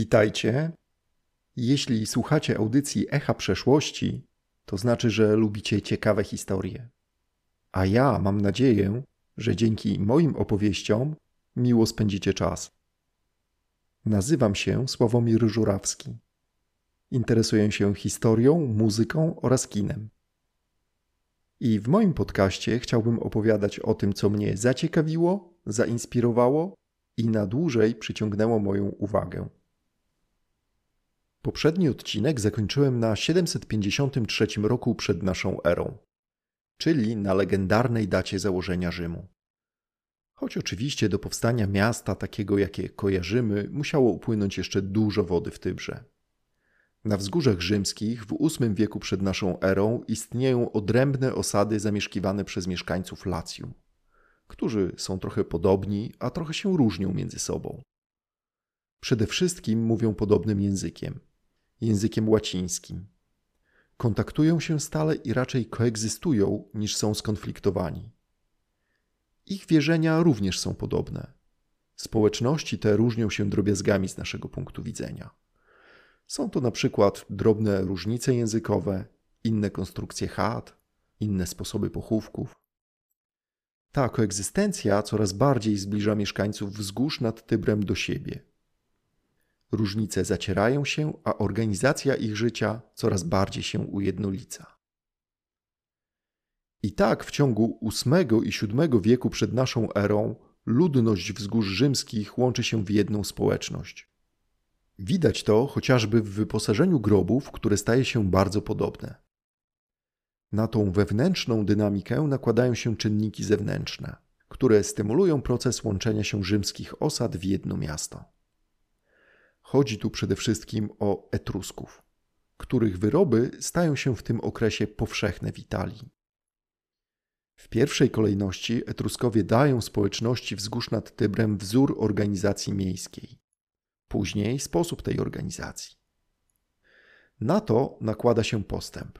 Witajcie. Jeśli słuchacie audycji Echa Przeszłości, to znaczy, że lubicie ciekawe historie. A ja mam nadzieję, że dzięki moim opowieściom miło spędzicie czas. Nazywam się Sławomir Żurawski. Interesuję się historią, muzyką oraz kinem. I w moim podcaście chciałbym opowiadać o tym, co mnie zaciekawiło, zainspirowało i na dłużej przyciągnęło moją uwagę. Poprzedni odcinek zakończyłem na 753 roku przed naszą erą, czyli na legendarnej dacie założenia Rzymu. Choć oczywiście do powstania miasta takiego, jakie kojarzymy, musiało upłynąć jeszcze dużo wody w Tybrze. Na wzgórzach rzymskich w VIII wieku przed naszą erą istnieją odrębne osady zamieszkiwane przez mieszkańców Lacjum, którzy są trochę podobni, a trochę się różnią między sobą. Przede wszystkim mówią podobnym językiem językiem łacińskim. Kontaktują się stale i raczej koegzystują niż są skonfliktowani. Ich wierzenia również są podobne. Społeczności te różnią się drobiazgami z naszego punktu widzenia. Są to na przykład drobne różnice językowe, inne konstrukcje chat, inne sposoby pochówków. Ta koegzystencja coraz bardziej zbliża mieszkańców wzgórz nad Tybrem do siebie. Różnice zacierają się, a organizacja ich życia coraz bardziej się ujednolica. I tak w ciągu VIII i VII wieku przed naszą erą ludność wzgórz rzymskich łączy się w jedną społeczność. Widać to chociażby w wyposażeniu grobów, które staje się bardzo podobne. Na tą wewnętrzną dynamikę nakładają się czynniki zewnętrzne, które stymulują proces łączenia się rzymskich osad w jedno miasto. Chodzi tu przede wszystkim o Etrusków, których wyroby stają się w tym okresie powszechne w Italii. W pierwszej kolejności Etruskowie dają społeczności wzgórz nad Tybrem wzór organizacji miejskiej. Później sposób tej organizacji. Na to nakłada się postęp.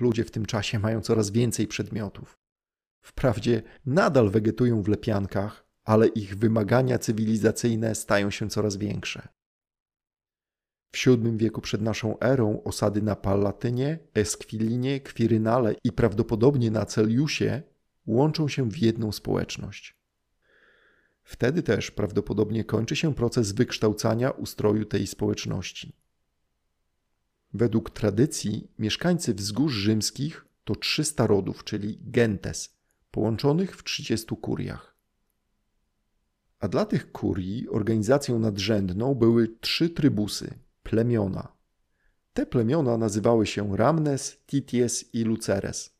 Ludzie w tym czasie mają coraz więcej przedmiotów. Wprawdzie nadal wegetują w lepiankach, ale ich wymagania cywilizacyjne stają się coraz większe. W VII wieku przed naszą erą osady na Palatynie, Eskwilinie, Kwirynale i prawdopodobnie na Celiusie łączą się w jedną społeczność. Wtedy też prawdopodobnie kończy się proces wykształcania ustroju tej społeczności. Według tradycji mieszkańcy wzgórz rzymskich to 300 rodów, czyli gentes, połączonych w 30 kuriach. A dla tych kurii organizacją nadrzędną były trzy trybusy, plemiona. Te plemiona nazywały się Ramnes, Tities i Luceres.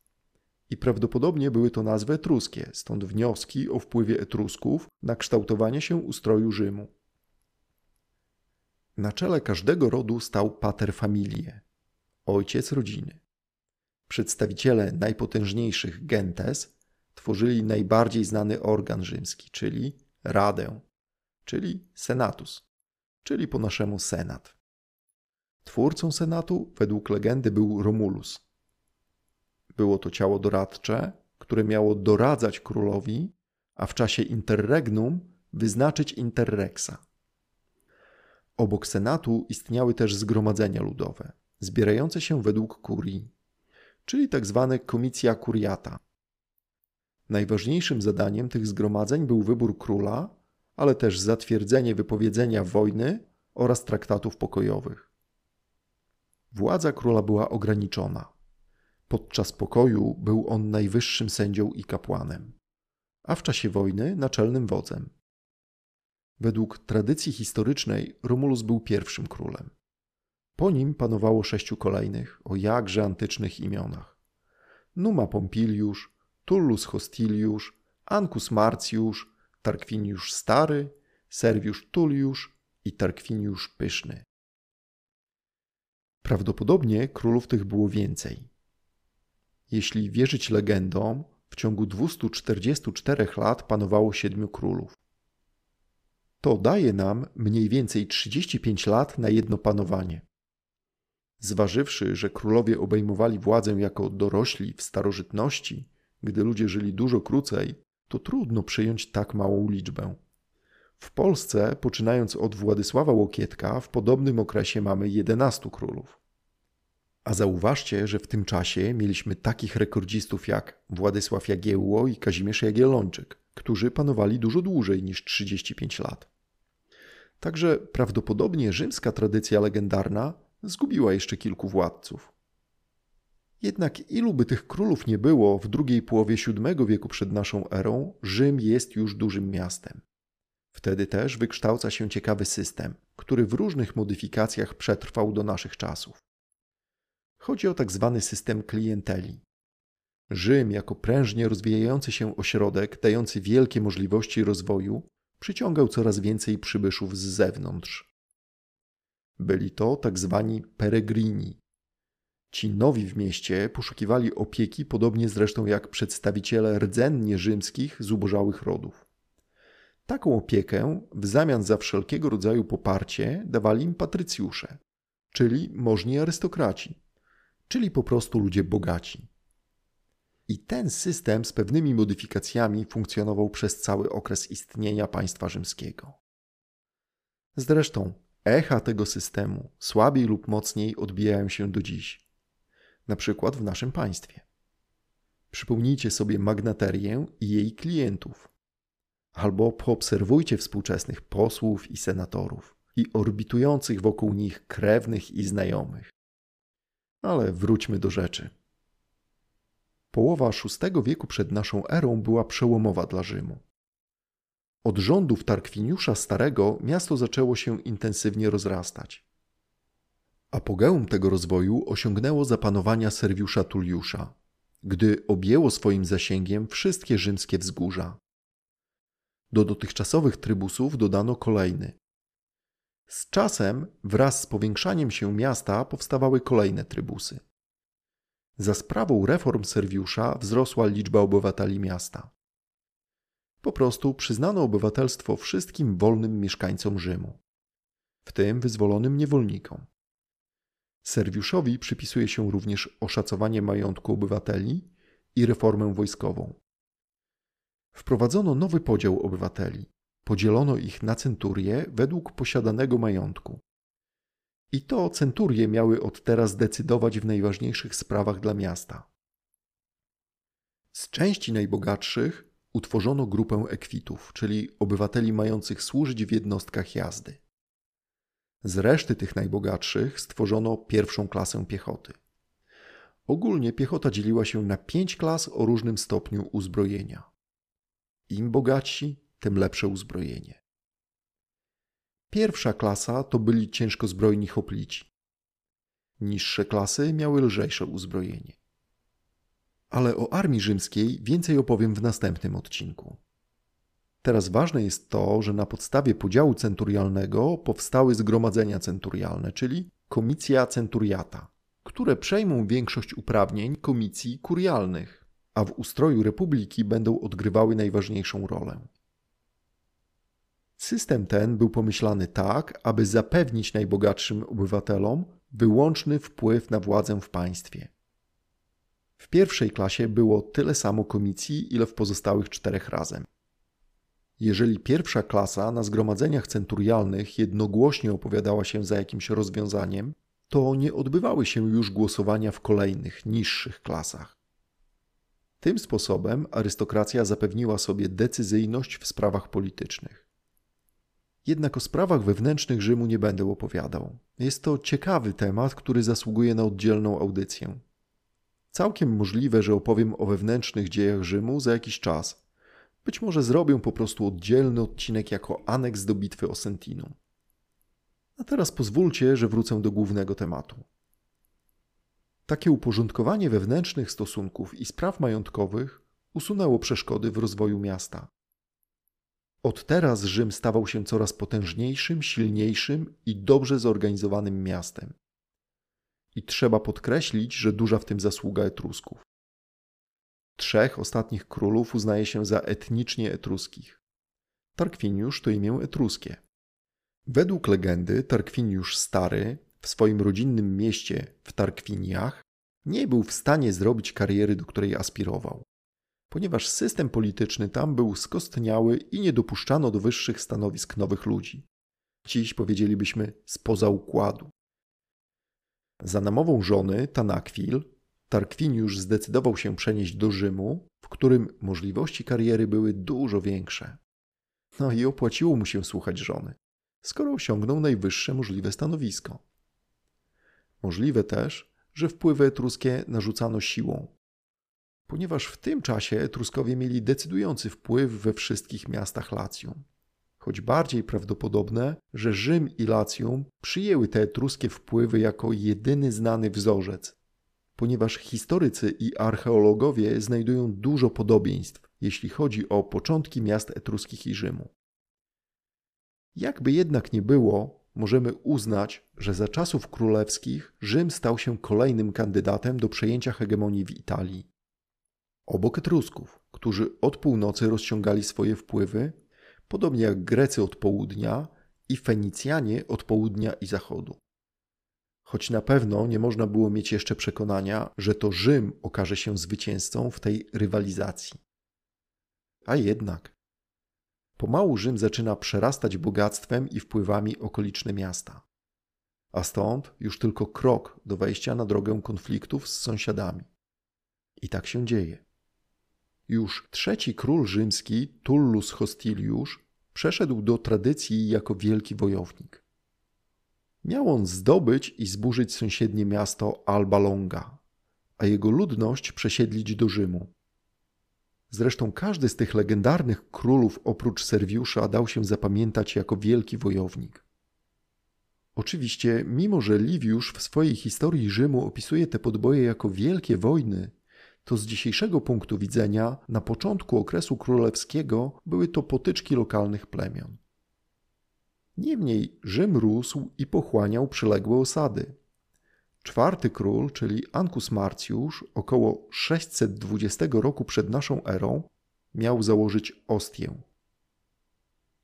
I prawdopodobnie były to nazwy etruskie, stąd wnioski o wpływie Etrusków na kształtowanie się ustroju Rzymu. Na czele każdego rodu stał pater familie, ojciec rodziny. Przedstawiciele najpotężniejszych gentes tworzyli najbardziej znany organ rzymski, czyli radę, czyli senatus, czyli po naszemu senat. Twórcą Senatu według legendy był Romulus. Było to ciało doradcze, które miało doradzać królowi, a w czasie interregnum wyznaczyć interrexa. Obok Senatu istniały też zgromadzenia ludowe, zbierające się według kurii, czyli tzw. Tak komicja kuriata. Najważniejszym zadaniem tych zgromadzeń był wybór króla, ale też zatwierdzenie wypowiedzenia wojny oraz traktatów pokojowych. Władza króla była ograniczona. Podczas pokoju był on najwyższym sędzią i kapłanem, a w czasie wojny naczelnym wodzem. Według tradycji historycznej Romulus był pierwszym królem. Po nim panowało sześciu kolejnych o jakże antycznych imionach. Numa Pompiliusz, Tullus Hostiliusz, Ancus Marciusz, Tarquiniusz Stary, Serviusz Tulliusz i Tarquiniusz Pyszny. Prawdopodobnie królów tych było więcej. Jeśli wierzyć legendom, w ciągu 244 lat panowało siedmiu królów. To daje nam mniej więcej 35 lat na jedno panowanie. Zważywszy, że królowie obejmowali władzę jako dorośli w starożytności, gdy ludzie żyli dużo krócej, to trudno przyjąć tak małą liczbę. W Polsce, poczynając od Władysława Łokietka, w podobnym okresie mamy 11 królów. A zauważcie, że w tym czasie mieliśmy takich rekordzistów jak Władysław Jagiełło i Kazimierz Jagiellończyk, którzy panowali dużo dłużej niż 35 lat. Także prawdopodobnie rzymska tradycja legendarna zgubiła jeszcze kilku władców. Jednak ilu by tych królów nie było, w drugiej połowie VII wieku przed naszą erą Rzym jest już dużym miastem. Wtedy też wykształca się ciekawy system, który w różnych modyfikacjach przetrwał do naszych czasów. Chodzi o tak zwany system klienteli. Rzym, jako prężnie rozwijający się ośrodek, dający wielkie możliwości rozwoju, przyciągał coraz więcej przybyszów z zewnątrz. Byli to tak zwani peregrini. Ci nowi w mieście poszukiwali opieki, podobnie zresztą jak przedstawiciele rdzennie rzymskich zubożałych rodów. Taką opiekę w zamian za wszelkiego rodzaju poparcie dawali im patrycjusze, czyli możni arystokraci, czyli po prostu ludzie bogaci. I ten system z pewnymi modyfikacjami funkcjonował przez cały okres istnienia państwa rzymskiego. Zresztą echa tego systemu słabiej lub mocniej odbijają się do dziś, na przykład w naszym państwie. Przypomnijcie sobie magnaterię i jej klientów, albo poobserwujcie współczesnych posłów i senatorów i orbitujących wokół nich krewnych i znajomych. Ale wróćmy do rzeczy. Połowa VI wieku przed naszą erą była przełomowa dla Rzymu. Od rządów Tarkwiniusza Starego miasto zaczęło się intensywnie rozrastać. Apogeum tego rozwoju osiągnęło zapanowania Serwiusza Tulliusza, gdy objęło swoim zasięgiem wszystkie rzymskie wzgórza. Do dotychczasowych trybusów dodano kolejny. Z czasem, wraz z powiększaniem się miasta, powstawały kolejne trybusy. Za sprawą reform Serwiusza wzrosła liczba obywateli miasta. Po prostu przyznano obywatelstwo wszystkim wolnym mieszkańcom Rzymu, w tym wyzwolonym niewolnikom. Serwiuszowi przypisuje się również oszacowanie majątku obywateli i reformę wojskową. Wprowadzono nowy podział obywateli. Podzielono ich na centurie według posiadanego majątku. I to centurie miały od teraz decydować w najważniejszych sprawach dla miasta. Z części najbogatszych utworzono grupę ekwitów, czyli obywateli mających służyć w jednostkach jazdy. Z reszty tych najbogatszych stworzono pierwszą klasę piechoty. Ogólnie piechota dzieliła się na pięć klas o różnym stopniu uzbrojenia. Im bogatsi, tym lepsze uzbrojenie. Pierwsza klasa to byli ciężkozbrojni hoplici. Niższe klasy miały lżejsze uzbrojenie. Ale o armii rzymskiej więcej opowiem w następnym odcinku. Teraz ważne jest to, że na podstawie podziału centurialnego powstały zgromadzenia centurialne, czyli komicja centuriata, które przejmą większość uprawnień komisji kurialnych, a w ustroju republiki będą odgrywały najważniejszą rolę. System ten był pomyślany tak, aby zapewnić najbogatszym obywatelom wyłączny wpływ na władzę w państwie. W pierwszej klasie było tyle samo komisji, ile w pozostałych czterech razem. Jeżeli pierwsza klasa na zgromadzeniach centurialnych jednogłośnie opowiadała się za jakimś rozwiązaniem, to nie odbywały się już głosowania w kolejnych, niższych klasach. Tym sposobem arystokracja zapewniła sobie decyzyjność w sprawach politycznych. Jednak o sprawach wewnętrznych Rzymu nie będę opowiadał. Jest to ciekawy temat, który zasługuje na oddzielną audycję. Całkiem możliwe, że opowiem o wewnętrznych dziejach Rzymu za jakiś czas. Być może zrobię po prostu oddzielny odcinek jako aneks do bitwy o Sentinum. A teraz pozwólcie, że wrócę do głównego tematu. Takie uporządkowanie wewnętrznych stosunków i spraw majątkowych usunęło przeszkody w rozwoju miasta. Od teraz Rzym stawał się coraz potężniejszym, silniejszym i dobrze zorganizowanym miastem. I trzeba podkreślić, że duża w tym zasługa Etrusków. Trzech ostatnich królów uznaje się za etnicznie etruskich. Tarkwiniusz to imię etruskie. Według legendy Tarkwiniusz Stary w swoim rodzinnym mieście w Tarkwiniach nie był w stanie zrobić kariery, do której aspirował. ponieważ system polityczny tam był skostniały i nie dopuszczano do wyższych stanowisk nowych ludzi. Dziś powiedzielibyśmy spoza układu. Za namową żony, Tanakwil, Tarkwiniusz zdecydował się przenieść do Rzymu, w którym możliwości kariery były dużo większe. No i opłaciło mu się słuchać żony, skoro osiągnął najwyższe możliwe stanowisko. Możliwe też, że wpływy etruskie narzucano siłą, ponieważ w tym czasie Etruskowie mieli decydujący wpływ we wszystkich miastach Lacjum. Choć bardziej prawdopodobne, że Rzym i Lacjum przyjęły te etruskie wpływy jako jedyny znany wzorzec, ponieważ historycy i archeologowie znajdują dużo podobieństw, jeśli chodzi o początki miast etruskich i Rzymu. Jakby jednak nie było, możemy uznać, że za czasów królewskich Rzym stał się kolejnym kandydatem do przejęcia hegemonii w Italii. Obok Etrusków, którzy od północy rozciągali swoje wpływy, podobnie jak Grecy od południa i Fenicjanie od południa i zachodu. Choć na pewno nie można było mieć jeszcze przekonania, że to Rzym okaże się zwycięzcą w tej rywalizacji. A jednak Pomału Rzym zaczyna przerastać bogactwem i wpływami okoliczne miasta. A stąd już tylko krok do wejścia na drogę konfliktów z sąsiadami. I tak się dzieje. Już trzeci król rzymski, Tullus Hostilius, przeszedł do tradycji jako wielki wojownik. Miał on zdobyć i zburzyć sąsiednie miasto Alba Longa, a jego ludność przesiedlić do Rzymu. Zresztą każdy z tych legendarnych królów oprócz Serwiusza dał się zapamiętać jako wielki wojownik. Oczywiście, mimo że Liwiusz w swojej historii Rzymu opisuje te podboje jako wielkie wojny, to z dzisiejszego punktu widzenia na początku okresu królewskiego były to potyczki lokalnych plemion. Niemniej Rzym rósł i pochłaniał przyległe osady. Czwarty król, czyli Ancus Marciusz, około 620 roku przed naszą erą, miał założyć Ostię.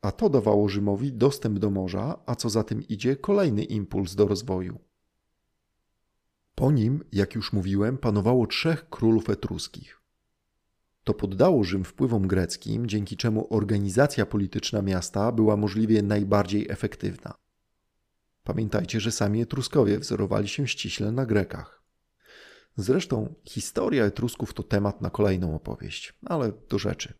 A to dawało Rzymowi dostęp do morza, a co za tym idzie, kolejny impuls do rozwoju. Po nim, jak już mówiłem, panowało trzech królów etruskich. To poddało Rzym wpływom greckim, dzięki czemu organizacja polityczna miasta była możliwie najbardziej efektywna. Pamiętajcie, że sami Etruskowie wzorowali się ściśle na Grekach. Zresztą historia Etrusków to temat na kolejną opowieść, ale do rzeczy.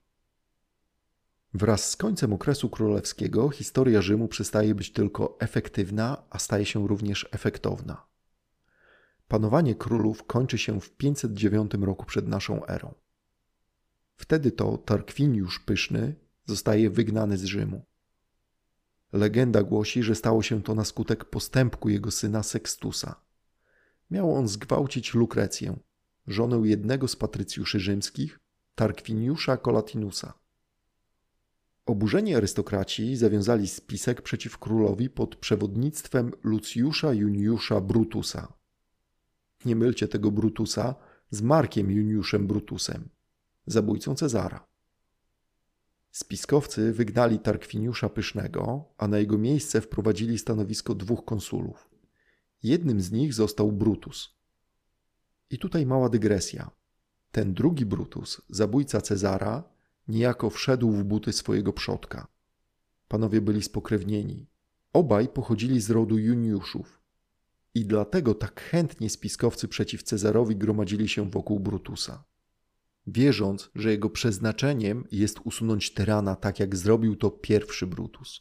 Wraz z końcem okresu królewskiego historia Rzymu przestaje być tylko efektywna, a staje się również efektowna. Panowanie królów kończy się w 509 roku przed naszą erą. Wtedy to Tarkwiniusz Pyszny zostaje wygnany z Rzymu. Legenda głosi, że stało się to na skutek postępku jego syna Sextusa. Miał on zgwałcić Lukrecję, żonę jednego z patrycjuszy rzymskich, Tarkwiniusza Colatinusa. Oburzeni arystokraci zawiązali spisek przeciw królowi pod przewodnictwem Lucjusza Juniusza Brutusa. Nie mylcie tego Brutusa z Markiem Juniuszem Brutusem, zabójcą Cezara. Spiskowcy wygnali Tarkwiniusza Pysznego, a na jego miejsce wprowadzili stanowisko dwóch konsulów. Jednym z nich został Brutus. I tutaj mała dygresja. Ten drugi Brutus, zabójca Cezara, niejako wszedł w buty swojego przodka. Panowie byli spokrewnieni. Obaj pochodzili z rodu Juniuszów. I dlatego tak chętnie spiskowcy przeciw Cezarowi gromadzili się wokół Brutusa wierząc, że jego przeznaczeniem jest usunąć tyrana, tak jak zrobił to pierwszy Brutus.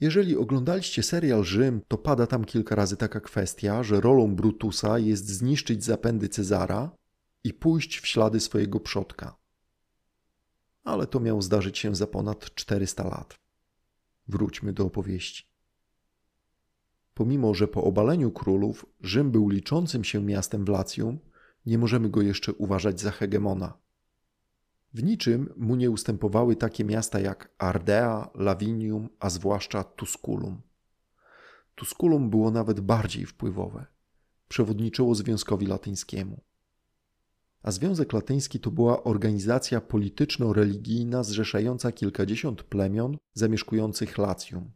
Jeżeli oglądaliście serial Rzym, to pada tam kilka razy taka kwestia, że rolą Brutusa jest zniszczyć zapędy Cezara i pójść w ślady swojego przodka. Ale to miało zdarzyć się za ponad 400 lat. Wróćmy do opowieści. Pomimo, że po obaleniu królów Rzym był liczącym się miastem w Lacjum, nie możemy go jeszcze uważać za hegemona. W niczym mu nie ustępowały takie miasta jak Ardea, Lavinium, a zwłaszcza Tusculum. Tusculum było nawet bardziej wpływowe. Przewodniczyło Związkowi Latyńskiemu. A Związek Latyński to była organizacja polityczno-religijna zrzeszająca kilkadziesiąt plemion zamieszkujących Lacjum.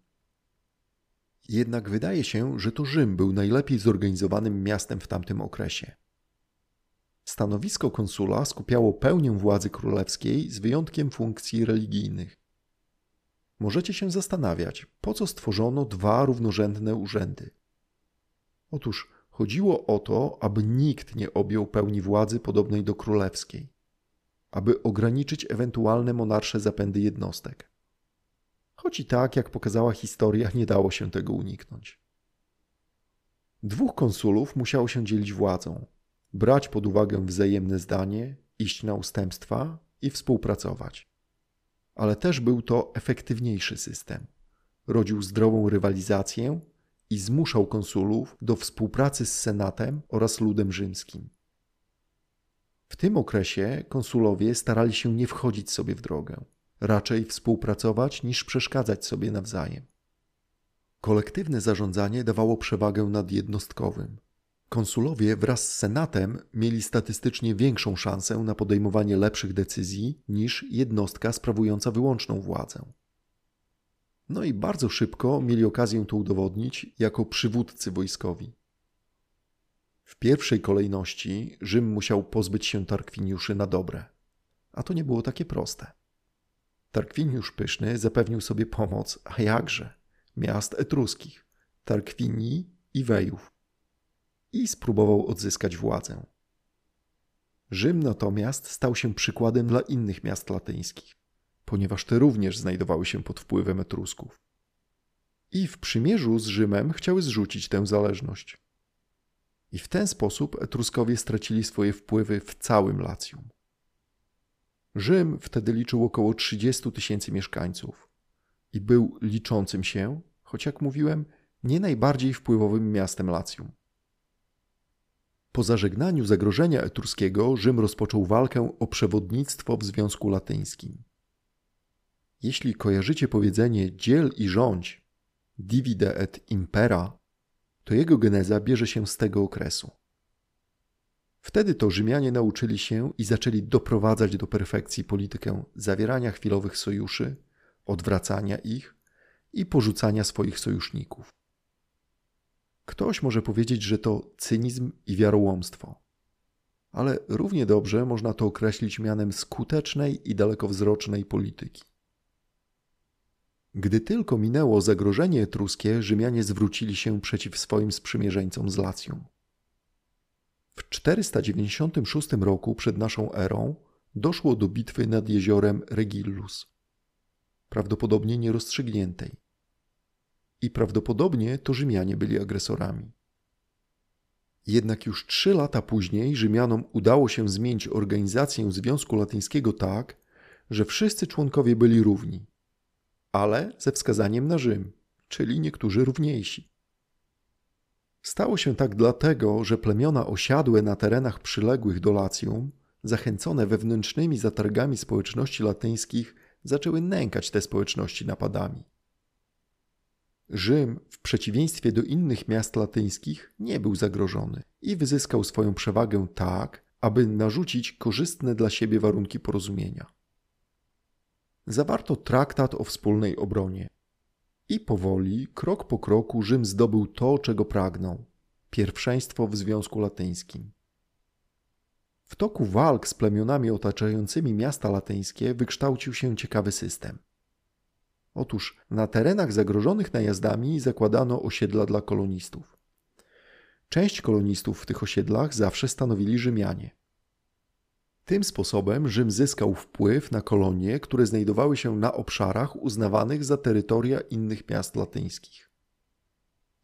Jednak wydaje się, że to Rzym był najlepiej zorganizowanym miastem w tamtym okresie. Stanowisko konsula skupiało pełnię władzy królewskiej z wyjątkiem funkcji religijnych. Możecie się zastanawiać, po co stworzono dwa równorzędne urzędy. Otóż chodziło o to, aby nikt nie objął pełni władzy podobnej do królewskiej, aby ograniczyć ewentualne monarsze zapędy jednostek. Choć i tak, jak pokazała historia, nie dało się tego uniknąć. Dwóch konsulów musiało się dzielić władzą, brać pod uwagę wzajemne zdanie, iść na ustępstwa i współpracować. Ale też był to efektywniejszy system. Rodził zdrową rywalizację i zmuszał konsulów do współpracy z senatem oraz ludem rzymskim. W tym okresie konsulowie starali się nie wchodzić sobie w drogę, raczej współpracować niż przeszkadzać sobie nawzajem. Kolektywne zarządzanie dawało przewagę nad jednostkowym. Konsulowie wraz z Senatem mieli statystycznie większą szansę na podejmowanie lepszych decyzji niż jednostka sprawująca wyłączną władzę. No i bardzo szybko mieli okazję to udowodnić jako przywódcy wojskowi. W pierwszej kolejności Rzym musiał pozbyć się Tarkwiniuszy na dobre, a to nie było takie proste. Tarkwiniusz Pyszny zapewnił sobie pomoc, a jakże, miast etruskich, Tarkwinii i Wejów i spróbował odzyskać władzę. Rzym natomiast stał się przykładem dla innych miast latyńskich, ponieważ te również znajdowały się pod wpływem Etrusków. I w przymierzu z Rzymem chciały zrzucić tę zależność. I w ten sposób Etruskowie stracili swoje wpływy w całym Lacjum. Rzym wtedy liczył około 30 tysięcy mieszkańców i był liczącym się, choć jak mówiłem, nie najbardziej wpływowym miastem Lacjum. Po zażegnaniu zagrożenia etruskiego Rzym rozpoczął walkę o przewodnictwo w Związku Latyńskim. Jeśli kojarzycie powiedzenie dziel i rządź, divide et impera, to jego geneza bierze się z tego okresu. Wtedy to Rzymianie nauczyli się i zaczęli doprowadzać do perfekcji politykę zawierania chwilowych sojuszy, odwracania ich i porzucania swoich sojuszników. Ktoś może powiedzieć, że to cynizm i wiarołomstwo, ale równie dobrze można to określić mianem skutecznej i dalekowzrocznej polityki. Gdy tylko minęło zagrożenie etruskie, Rzymianie zwrócili się przeciw swoim sprzymierzeńcom z Lacją. W 496 roku przed naszą erą doszło do bitwy nad jeziorem Regillus, prawdopodobnie nierozstrzygniętej i prawdopodobnie to Rzymianie byli agresorami. Jednak już trzy lata później Rzymianom udało się zmienić organizację Związku Latyńskiego tak, że wszyscy członkowie byli równi, ale ze wskazaniem na Rzym, czyli niektórzy równiejsi. Stało się tak dlatego, że plemiona osiadłe na terenach przyległych do Lacjum, zachęcone wewnętrznymi zatargami społeczności latyńskich, zaczęły nękać te społeczności napadami. Rzym, w przeciwieństwie do innych miast latyńskich, nie był zagrożony i wyzyskał swoją przewagę tak, aby narzucić korzystne dla siebie warunki porozumienia. Zawarto traktat o wspólnej obronie. I powoli, krok po kroku, Rzym zdobył to, czego pragnął pierwszeństwo w Związku Latyńskim. W toku walk z plemionami otaczającymi miasta latyńskie wykształcił się ciekawy system. Otóż na terenach zagrożonych najazdami zakładano osiedla dla kolonistów. Część kolonistów w tych osiedlach zawsze stanowili Rzymianie. Tym sposobem Rzym zyskał wpływ na kolonie, które znajdowały się na obszarach uznawanych za terytoria innych miast latyńskich.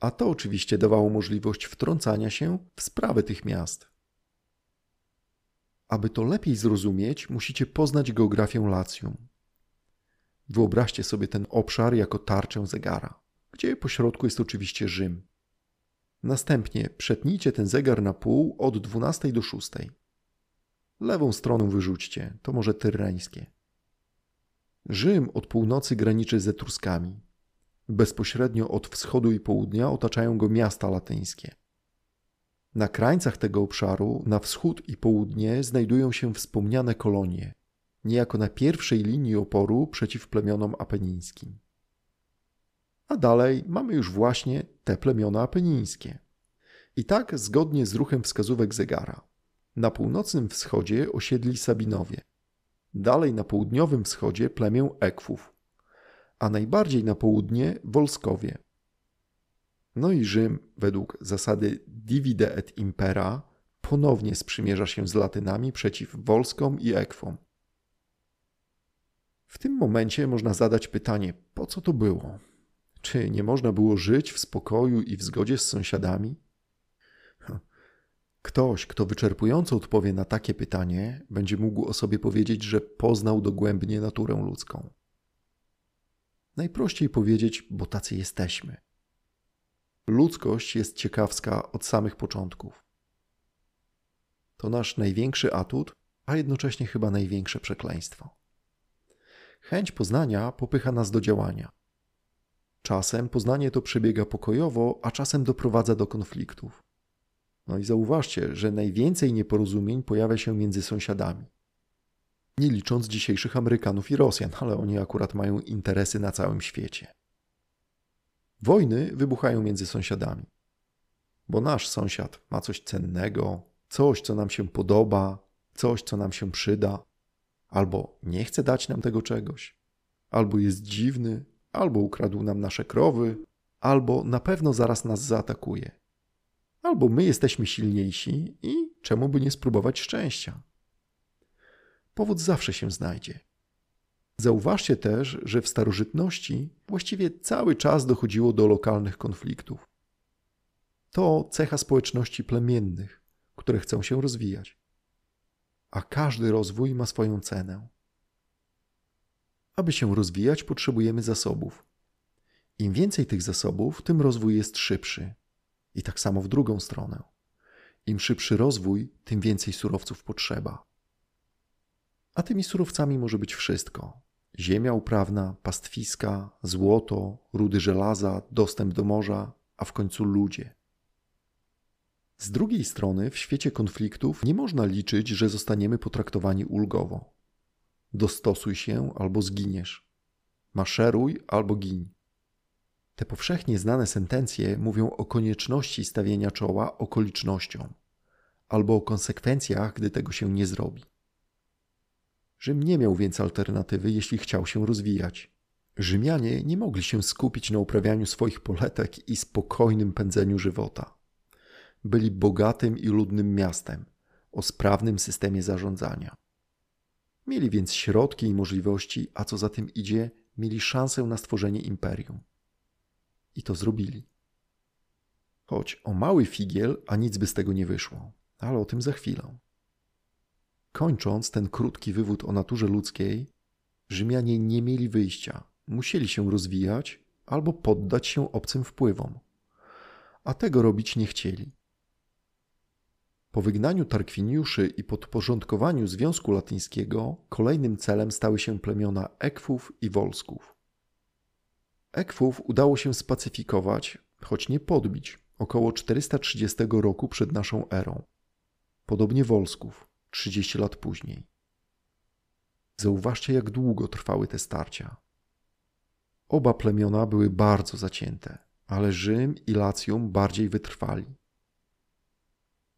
A to oczywiście dawało możliwość wtrącania się w sprawy tych miast. Aby to lepiej zrozumieć, musicie poznać geografię Lacjum. Wyobraźcie sobie ten obszar jako tarczę zegara, gdzie po środku jest oczywiście Rzym. Następnie przetnijcie ten zegar na pół od 12 do 6. Lewą stroną wyrzućcie, to może tyrreńskie. Rzym od północy graniczy z Etruskami. Bezpośrednio od wschodu i południa otaczają go miasta latyńskie. Na krańcach tego obszaru, na wschód i południe, znajdują się wspomniane kolonie, niejako na pierwszej linii oporu przeciw plemionom apenińskim. A dalej mamy już właśnie te plemiona apenińskie. I tak, zgodnie z ruchem wskazówek zegara, Na północnym wschodzie osiedli Sabinowie. Dalej na południowym wschodzie plemię Ekwów, a najbardziej na południe Wolskowie. No i Rzym, według zasady divide et impera, ponownie sprzymierza się z Latynami przeciw Wolskom i Ekwom. W tym momencie można zadać pytanie, po co to było? Czy nie można było żyć w spokoju i w zgodzie z sąsiadami? Ktoś, kto wyczerpująco odpowie na takie pytanie, będzie mógł o sobie powiedzieć, że poznał dogłębnie naturę ludzką. Najprościej powiedzieć, bo tacy jesteśmy. Ludzkość jest ciekawska od samych początków. To nasz największy atut, a jednocześnie chyba największe przekleństwo. Chęć poznania popycha nas do działania. Czasem poznanie to przebiega pokojowo, a czasem doprowadza do konfliktów. No i zauważcie, że najwięcej nieporozumień pojawia się między sąsiadami. Nie licząc dzisiejszych Amerykanów i Rosjan, ale oni akurat mają interesy na całym świecie. Wojny wybuchają między sąsiadami. Bo nasz sąsiad ma coś cennego, coś, co nam się podoba, coś, co nam się przyda, albo nie chce dać nam tego czegoś, albo jest dziwny, albo ukradł nam nasze krowy, albo na pewno zaraz nas zaatakuje. Albo my jesteśmy silniejsi i czemu by nie spróbować szczęścia? Powód zawsze się znajdzie. Zauważcie też, że w starożytności właściwie cały czas dochodziło do lokalnych konfliktów. To cecha społeczności plemiennych, które chcą się rozwijać. A każdy rozwój ma swoją cenę. Aby się rozwijać, potrzebujemy zasobów. Im więcej tych zasobów, tym rozwój jest szybszy. I tak samo w drugą stronę. Im szybszy rozwój, tym więcej surowców potrzeba. A tymi surowcami może być wszystko: ziemia uprawna, pastwiska, złoto, rudy żelaza, dostęp do morza, a w końcu ludzie. Z drugiej strony, w świecie konfliktów nie można liczyć, że zostaniemy potraktowani ulgowo. Dostosuj się albo zginiesz. Maszeruj albo gin. Te powszechnie znane sentencje mówią o konieczności stawienia czoła okolicznościom albo o konsekwencjach, gdy tego się nie zrobi. Rzym nie miał więc alternatywy, jeśli chciał się rozwijać. Rzymianie nie mogli się skupić na uprawianiu swoich poletek i spokojnym pędzeniu żywota. Byli bogatym i ludnym miastem o sprawnym systemie zarządzania. Mieli więc środki i możliwości, a co za tym idzie, mieli szansę na stworzenie imperium. I to zrobili. Choć o mały figiel, a nic by z tego nie wyszło, ale o tym za chwilę. Kończąc ten krótki wywód o naturze ludzkiej, Rzymianie nie mieli wyjścia. Musieli się rozwijać albo poddać się obcym wpływom. A tego robić nie chcieli. Po wygnaniu Tarkwiniuszy i podporządkowaniu Związku Latyńskiego kolejnym celem stały się plemiona Ekwów i Wolsków. Ekwów udało się spacyfikować, choć nie podbić, około 430 roku przed naszą erą. Podobnie Wolsków. 30 lat później. Zauważcie, jak długo trwały te starcia. Oba plemiona były bardzo zacięte, ale Rzym i Lacjum bardziej wytrwali.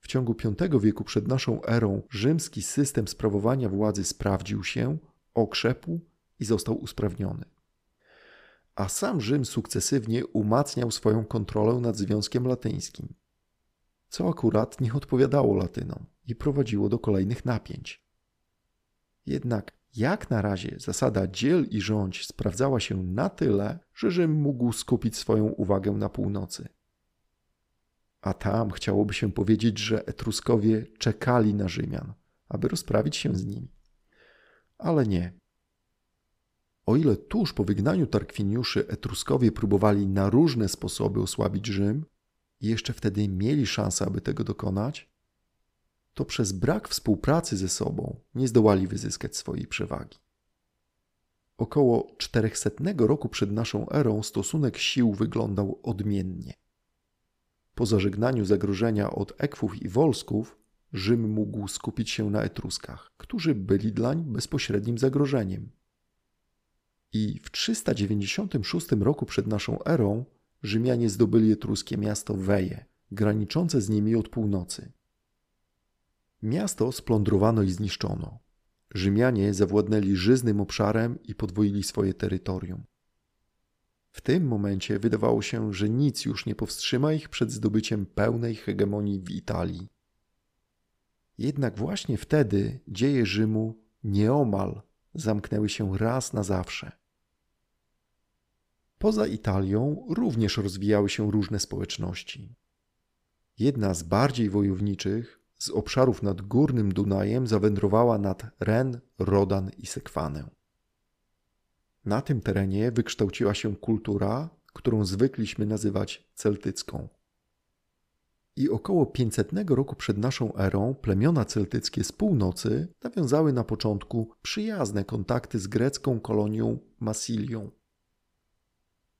W ciągu V wieku przed naszą erą rzymski system sprawowania władzy sprawdził się, okrzepł i został usprawniony. A sam Rzym sukcesywnie umacniał swoją kontrolę nad Związkiem Latyńskim co akurat nie odpowiadało Latynom i prowadziło do kolejnych napięć. Jednak jak na razie zasada dziel i rządź sprawdzała się na tyle, że Rzym mógł skupić swoją uwagę na północy. A tam chciałoby się powiedzieć, że Etruskowie czekali na Rzymian, aby rozprawić się z nimi. Ale nie. O ile tuż po wygnaniu Tarkwiniuszy Etruskowie próbowali na różne sposoby osłabić Rzym, i jeszcze wtedy mieli szansę, aby tego dokonać, to przez brak współpracy ze sobą nie zdołali wyzyskać swojej przewagi. Około 400 roku przed naszą erą stosunek sił wyglądał odmiennie. Po zażegnaniu zagrożenia od Ekwów i Wolsków, Rzym mógł skupić się na Etruskach, którzy byli dlań bezpośrednim zagrożeniem. I w 396 roku przed naszą erą Rzymianie zdobyli etruskie miasto Weje, graniczące z nimi od północy. Miasto splądrowano i zniszczono. Rzymianie zawładnęli żyznym obszarem i podwoili swoje terytorium. W tym momencie wydawało się, że nic już nie powstrzyma ich przed zdobyciem pełnej hegemonii w Italii. Jednak właśnie wtedy dzieje Rzymu nieomal zamknęły się raz na zawsze. Poza Italią również rozwijały się różne społeczności. Jedna z bardziej wojowniczych z obszarów nad Górnym Dunajem zawędrowała nad Ren, Rodan i Sekwanę. Na tym terenie wykształciła się kultura, którą zwykliśmy nazywać celtycką. I około 500 roku przed naszą erą plemiona celtyckie z północy nawiązały na początku przyjazne kontakty z grecką kolonią Massilią.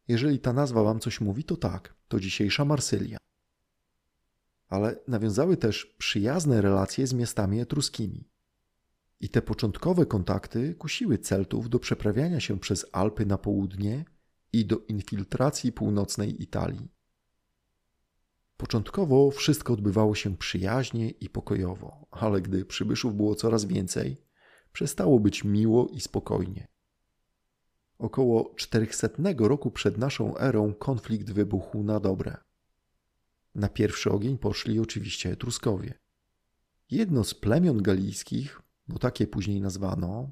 Jeżeli ta nazwa wam coś mówi, to tak, to dzisiejsza Marsylia. Ale nawiązały też przyjazne relacje z miastami etruskimi. I te początkowe kontakty kusiły Celtów do przeprawiania się przez Alpy na południe i do infiltracji północnej Italii. Początkowo wszystko odbywało się przyjaźnie i pokojowo, ale gdy przybyszów było coraz więcej, przestało być miło i spokojnie. Około 400 roku przed naszą erą konflikt wybuchł na dobre. Na pierwszy ogień poszli oczywiście Etruskowie. Jedno z plemion galijskich, bo takie później nazwano,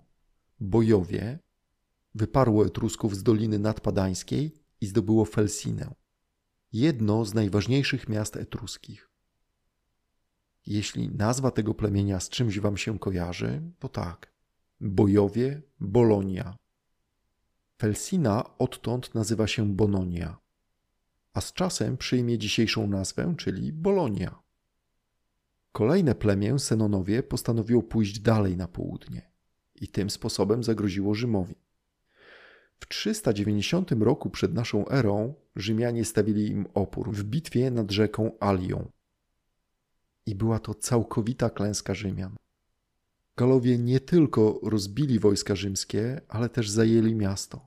Bojowie, wyparło Etrusków z Doliny Nadpadańskiej i zdobyło Felsinę, jedno z najważniejszych miast etruskich. Jeśli nazwa tego plemienia z czymś wam się kojarzy, to tak. Bojowie, Bolonia. Felsina odtąd nazywa się Bononia, a z czasem przyjmie dzisiejszą nazwę, czyli Bolonia. Kolejne plemię, Senonowie, postanowiło pójść dalej na południe i tym sposobem zagroziło Rzymowi. W 390 roku przed naszą erą Rzymianie stawili im opór w bitwie nad rzeką Alią. I była to całkowita klęska Rzymian. Galowie nie tylko rozbili wojska rzymskie, ale też zajęli miasto.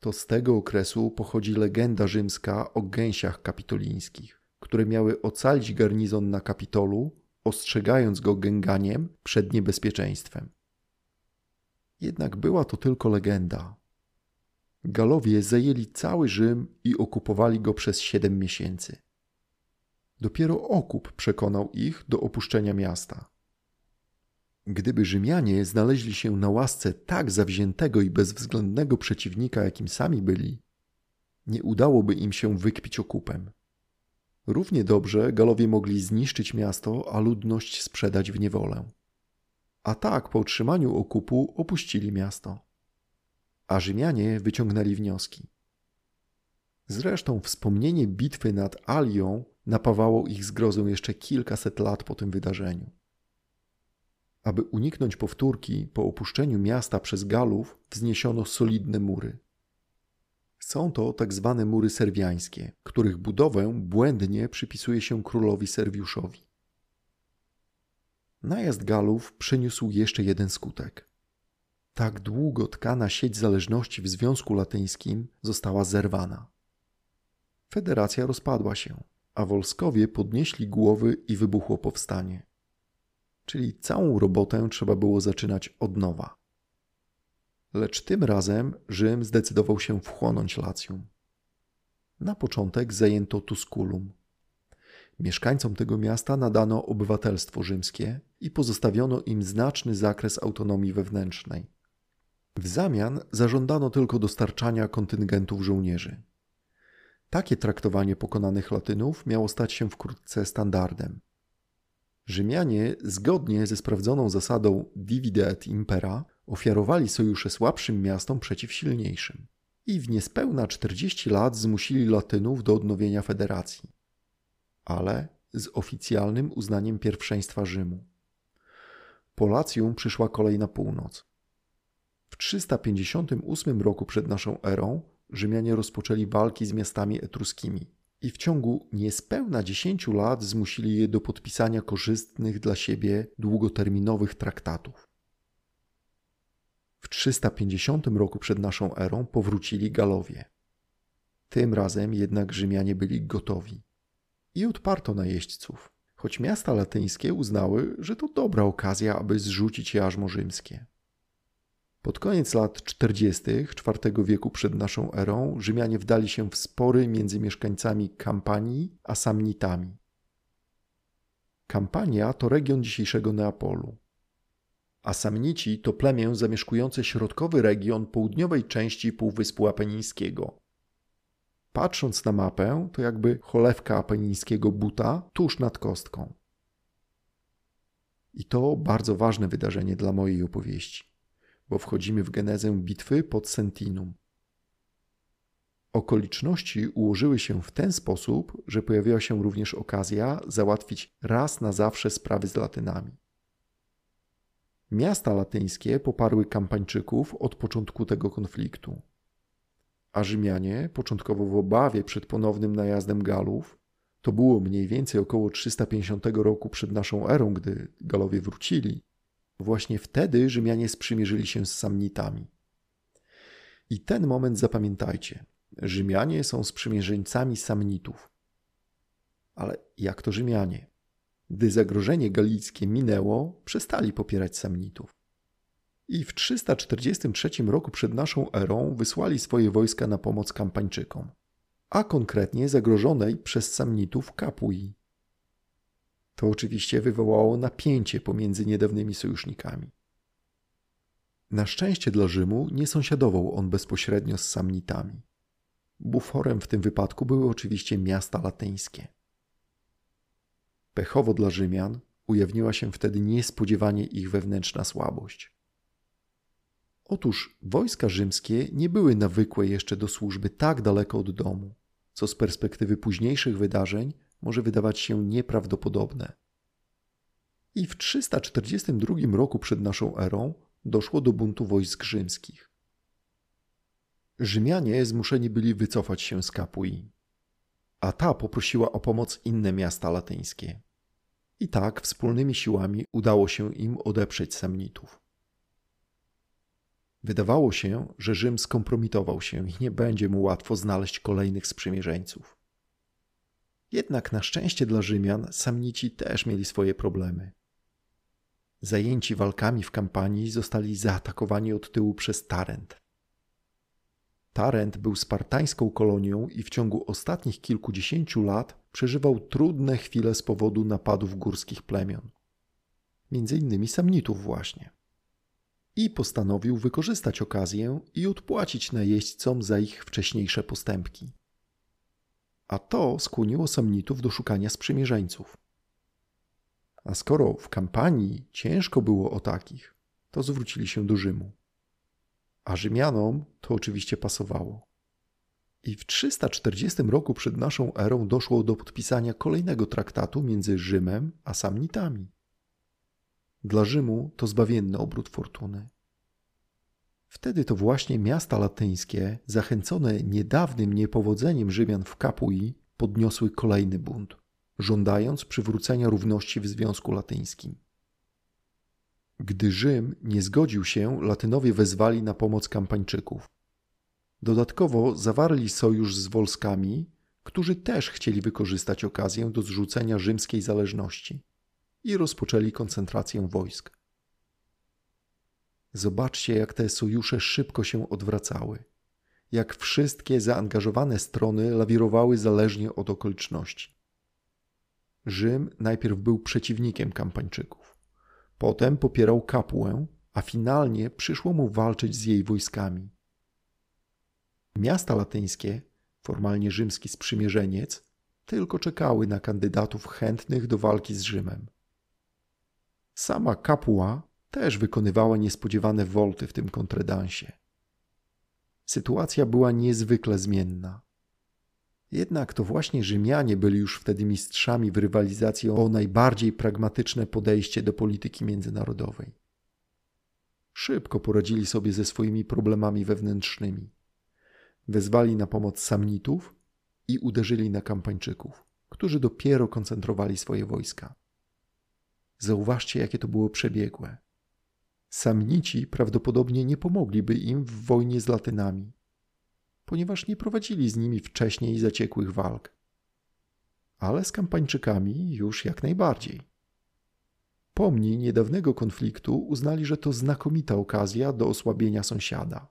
To z tego okresu pochodzi legenda rzymska o gęsiach kapitolińskich, które miały ocalić garnizon na Kapitolu, ostrzegając go gęganiem przed niebezpieczeństwem. Jednak była to tylko legenda. Galowie zajęli cały Rzym i okupowali go przez siedem miesięcy. Dopiero okup przekonał ich do opuszczenia miasta. Gdyby Rzymianie znaleźli się na łasce tak zawziętego i bezwzględnego przeciwnika, jakim sami byli, nie udałoby im się wykpić okupem. Równie dobrze Galowie mogli zniszczyć miasto, a ludność sprzedać w niewolę. A tak po otrzymaniu okupu opuścili miasto. A Rzymianie wyciągnęli wnioski. Zresztą wspomnienie bitwy nad Alią napawało ich zgrozą jeszcze kilkaset lat po tym wydarzeniu. Aby uniknąć powtórki, po opuszczeniu miasta przez Galów wzniesiono solidne mury. Są to tak zwane mury serwiańskie, których budowę błędnie przypisuje się królowi Serwiuszowi. Najazd Galów przyniósł jeszcze jeden skutek. Tak długo tkana sieć zależności w Związku Latyńskim została zerwana. Federacja rozpadła się, a Wolskowie podnieśli głowy i wybuchło powstanie czyli całą robotę trzeba było zaczynać od nowa. Lecz tym razem Rzym zdecydował się wchłonąć Lacjum. Na początek zajęto Tusculum. Mieszkańcom tego miasta nadano obywatelstwo rzymskie i pozostawiono im znaczny zakres autonomii wewnętrznej. W zamian zażądano tylko dostarczania kontyngentów żołnierzy. Takie traktowanie pokonanych Latynów miało stać się wkrótce standardem. Rzymianie, zgodnie ze sprawdzoną zasadą divide et impera, ofiarowali sojusze słabszym miastom przeciw silniejszym i w niespełna 40 lat zmusili Latynów do odnowienia federacji, ale z oficjalnym uznaniem pierwszeństwa Rzymu. Polacjum przyszła kolej na północ. W 358 roku przed naszą erą Rzymianie rozpoczęli walki z miastami etruskimi i w ciągu niespełna 10 lat zmusili je do podpisania korzystnych dla siebie długoterminowych traktatów. W 350 roku przed naszą erą powrócili Galowie. Tym razem jednak Rzymianie byli gotowi i odparto najeźdźców, choć miasta latyńskie uznały, że to dobra okazja, aby zrzucić jarzmo rzymskie. Pod koniec lat 40. IV wieku przed naszą erą Rzymianie wdali się w spory między mieszkańcami Kampanii a Samnitami. Kampania to region dzisiejszego Neapolu, a Samnici to plemię zamieszkujące środkowy region południowej części Półwyspu Apenińskiego. Patrząc na mapę, to jakby cholewka apenińskiego buta tuż nad kostką. I to bardzo ważne wydarzenie dla mojej opowieści bo wchodzimy w genezę bitwy pod Sentinum. Okoliczności ułożyły się w ten sposób, że pojawiła się również okazja załatwić raz na zawsze sprawy z Latynami. Miasta latyńskie poparły Kampańczyków od początku tego konfliktu, a Rzymianie, początkowo w obawie przed ponownym najazdem Galów, to było mniej więcej około 350 roku przed naszą erą, gdy Galowie wrócili, Właśnie wtedy Rzymianie sprzymierzyli się z Samnitami. I ten moment zapamiętajcie. Rzymianie są sprzymierzeńcami Samnitów. Ale jak to Rzymianie? Gdy zagrożenie galickie minęło, przestali popierać Samnitów. I w 343 roku przed naszą erą wysłali swoje wojska na pomoc Kampańczykom, a konkretnie zagrożonej przez Samnitów Kapui. To oczywiście wywołało napięcie pomiędzy niedawnymi sojusznikami. Na szczęście dla Rzymu nie sąsiadował on bezpośrednio z Samnitami. Buforem w tym wypadku były oczywiście miasta latyńskie. Pechowo dla Rzymian ujawniła się wtedy niespodziewanie ich wewnętrzna słabość. Otóż wojska rzymskie nie były nawykłe jeszcze do służby tak daleko od domu, co z perspektywy późniejszych wydarzeń może wydawać się nieprawdopodobne. I w 342 roku przed naszą erą doszło do buntu wojsk rzymskich. Rzymianie zmuszeni byli wycofać się z Kapui, a ta poprosiła o pomoc inne miasta latyńskie. I tak wspólnymi siłami udało się im odeprzeć Samnitów. Wydawało się, że Rzym skompromitował się i nie będzie mu łatwo znaleźć kolejnych sprzymierzeńców. Jednak na szczęście dla Rzymian Samnici też mieli swoje problemy. Zajęci walkami w kampanii zostali zaatakowani od tyłu przez Tarent. Tarent był spartańską kolonią i w ciągu ostatnich kilkudziesięciu lat przeżywał trudne chwile z powodu napadów górskich plemion, między innymi Samnitów właśnie. I postanowił wykorzystać okazję i odpłacić najeźdźcom za ich wcześniejsze postępki a to skłoniło Samnitów do szukania sprzymierzeńców. A skoro w kampanii ciężko było o takich, to zwrócili się do Rzymu. A Rzymianom to oczywiście pasowało. I w 340 roku przed naszą erą doszło do podpisania kolejnego traktatu między Rzymem a Samnitami. Dla Rzymu to zbawienny obrót fortuny. Wtedy to właśnie miasta latyńskie, zachęcone niedawnym niepowodzeniem Rzymian w Kapui, podniosły kolejny bunt, żądając przywrócenia równości w Związku Latyńskim. Gdy Rzym nie zgodził się, Latynowie wezwali na pomoc Kampańczyków. Dodatkowo zawarli sojusz z Wolskami, którzy też chcieli wykorzystać okazję do zrzucenia rzymskiej zależności i rozpoczęli koncentrację wojsk. Zobaczcie, jak te sojusze szybko się odwracały. Jak wszystkie zaangażowane strony lawirowały zależnie od okoliczności. Rzym najpierw był przeciwnikiem Kampańczyków, potem popierał Kapułę, a finalnie przyszło mu walczyć z jej wojskami. Miasta latyńskie, formalnie rzymski sprzymierzeniec, tylko czekały na kandydatów chętnych do walki z Rzymem. Sama Kapuła też wykonywała niespodziewane wolty w tym kontredansie. Sytuacja była niezwykle zmienna. Jednak to właśnie Rzymianie byli już wtedy mistrzami w rywalizacji o najbardziej pragmatyczne podejście do polityki międzynarodowej. Szybko poradzili sobie ze swoimi problemami wewnętrznymi. Wezwali na pomoc Samnitów i uderzyli na Kampańczyków, którzy dopiero koncentrowali swoje wojska. Zauważcie, jakie to było przebiegłe. Samnici prawdopodobnie nie pomogliby im w wojnie z Latynami, ponieważ nie prowadzili z nimi wcześniej zaciekłych walk. ale z Kampańczykami już jak najbardziej. Pomni niedawnego konfliktu uznali, że to znakomita okazja do osłabienia sąsiada.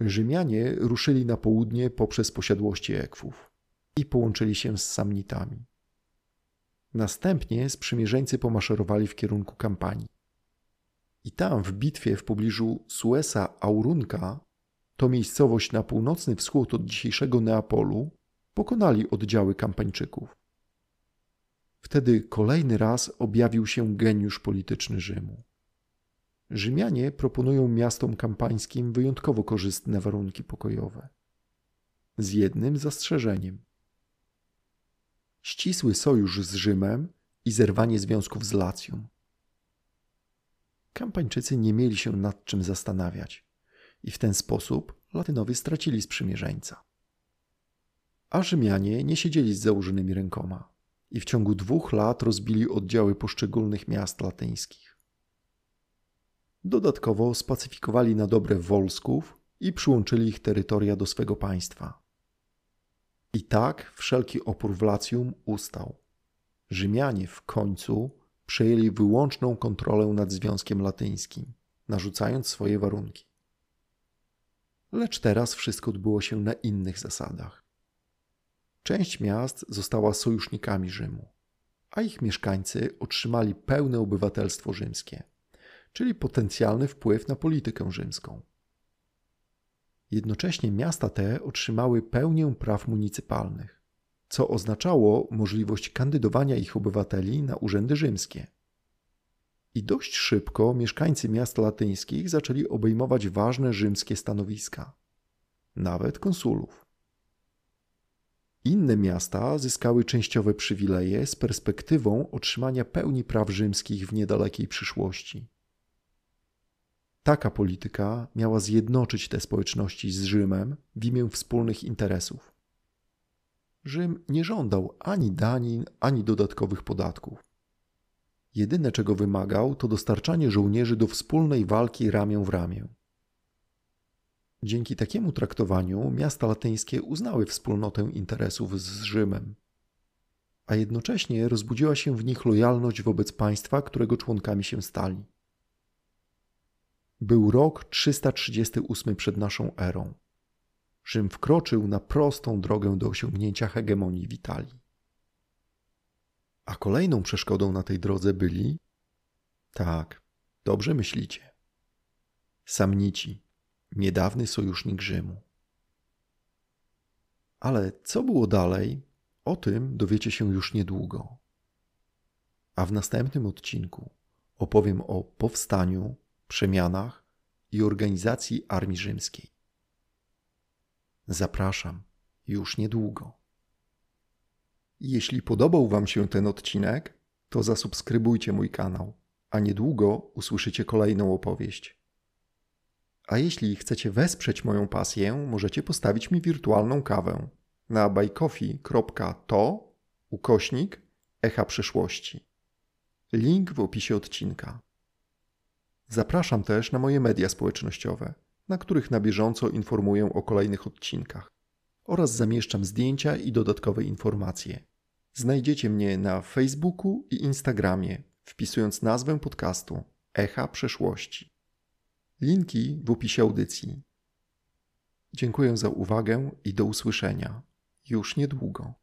Rzymianie ruszyli na południe poprzez posiadłości Ekwów i połączyli się z Samnitami. Następnie sprzymierzeńcy pomaszerowali w kierunku kampanii. I tam, w bitwie w pobliżu Suesa Aurunka, to miejscowość na północny wschód od dzisiejszego Neapolu, pokonali oddziały kampańczyków. Wtedy kolejny raz objawił się geniusz polityczny Rzymu. Rzymianie proponują miastom kampańskim wyjątkowo korzystne warunki pokojowe. Z jednym zastrzeżeniem. Ścisły sojusz z Rzymem i zerwanie związków z Lacją. Kampańczycy nie mieli się nad czym zastanawiać i w ten sposób Latynowie stracili sprzymierzeńca. A Rzymianie nie siedzieli z założonymi rękoma i w ciągu dwóch lat rozbili oddziały poszczególnych miast latyńskich. Dodatkowo spacyfikowali na dobre Wolsków i przyłączyli ich terytoria do swego państwa. I tak wszelki opór w Lacjum ustał. Rzymianie w końcu przejęli wyłączną kontrolę nad Związkiem Latyńskim, narzucając swoje warunki. Lecz teraz wszystko odbyło się na innych zasadach. Część miast została sojusznikami Rzymu, a ich mieszkańcy otrzymali pełne obywatelstwo rzymskie, czyli potencjalny wpływ na politykę rzymską. Jednocześnie miasta te otrzymały pełnię praw municypalnych, co oznaczało możliwość kandydowania ich obywateli na urzędy rzymskie. I dość szybko mieszkańcy miast latyńskich zaczęli obejmować ważne rzymskie stanowiska, nawet konsulów. Inne miasta zyskały częściowe przywileje z perspektywą otrzymania pełni praw rzymskich w niedalekiej przyszłości. Taka polityka miała zjednoczyć te społeczności z Rzymem w imię wspólnych interesów. Rzym nie żądał ani danin, ani dodatkowych podatków. Jedyne, czego wymagał, to dostarczanie żołnierzy do wspólnej walki ramię w ramię. Dzięki takiemu traktowaniu miasta latyńskie uznały wspólnotę interesów z Rzymem, a jednocześnie rozbudziła się w nich lojalność wobec państwa, którego członkami się stali. Był rok 338 przed naszą erą. Rzym wkroczył na prostą drogę do osiągnięcia hegemonii w Italii. A kolejną przeszkodą na tej drodze byli, tak, dobrze myślicie, Samnici, niedawny sojusznik Rzymu. Ale co było dalej, o tym dowiecie się już niedługo. A w następnym odcinku opowiem o powstaniu, przemianach i organizacji armii rzymskiej. Zapraszam już niedługo. Jeśli podobał Wam się ten odcinek, to zasubskrybujcie mój kanał, a niedługo usłyszycie kolejną opowieść. A jeśli chcecie wesprzeć moją pasję, możecie postawić mi wirtualną kawę na bajkofi.to ukośnik echa przyszłości. Link w opisie odcinka. Zapraszam też na moje media społecznościowe, na których na bieżąco informuję o kolejnych odcinkach oraz zamieszczam zdjęcia i dodatkowe informacje. Znajdziecie mnie na Facebooku i Instagramie, wpisując nazwę podcastu Echa Przeszłości. Linki w opisie audycji. Dziękuję za uwagę i do usłyszenia już niedługo.